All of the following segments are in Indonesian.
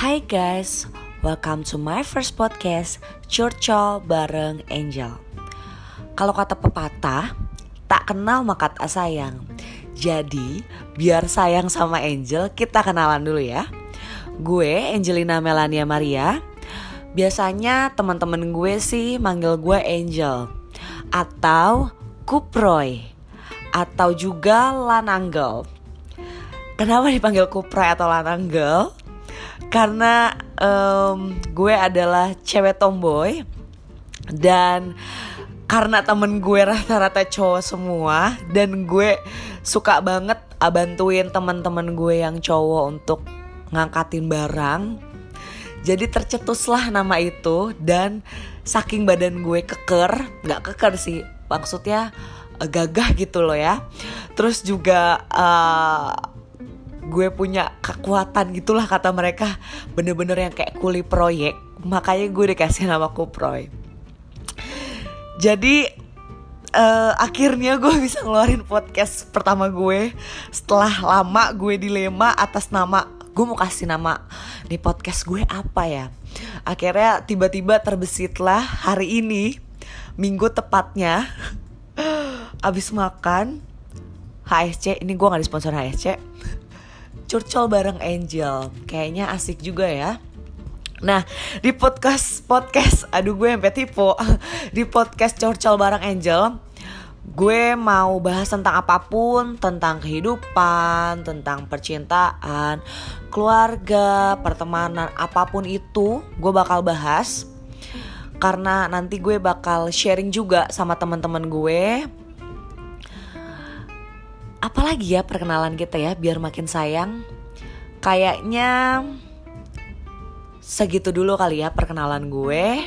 Hai guys, welcome to my first podcast Curcol bareng Angel. Kalau kata pepatah, tak kenal maka tak sayang. Jadi, biar sayang sama Angel, kita kenalan dulu ya. Gue Angelina Melania Maria. Biasanya teman-teman gue sih manggil gue Angel. Atau Kuproy. Atau juga Lananggel. Kenapa dipanggil Kuproy atau Lananggel? Karena um, gue adalah cewek tomboy dan karena temen gue rata-rata cowok semua dan gue suka banget bantuin teman-teman gue yang cowok untuk ngangkatin barang jadi tercetuslah nama itu dan saking badan gue keker nggak keker sih maksudnya eh, gagah gitu loh ya. Terus juga uh, gue punya kekuatan gitulah kata mereka. Bener-bener yang kayak kuli proyek. Makanya gue dikasih nama Kuproy. Jadi uh, akhirnya gue bisa ngeluarin podcast pertama gue. Setelah lama gue dilema atas nama gue mau kasih nama di podcast gue apa ya? Akhirnya tiba-tiba terbesitlah hari ini minggu tepatnya abis makan HSC ini gue nggak disponsor HSC curcol bareng Angel. Kayaknya asik juga ya. Nah, di podcast podcast aduh gue sampai tipu. Di podcast curcol bareng Angel, gue mau bahas tentang apa pun, tentang kehidupan, tentang percintaan, keluarga, pertemanan, apa pun itu, gue bakal bahas. Karena nanti gue bakal sharing juga sama teman-teman gue apalagi ya perkenalan kita ya biar makin sayang. Kayaknya segitu dulu kali ya perkenalan gue.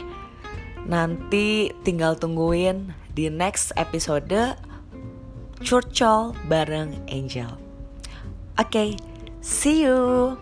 Nanti tinggal tungguin di next episode curcol bareng Angel. Oke okay, see you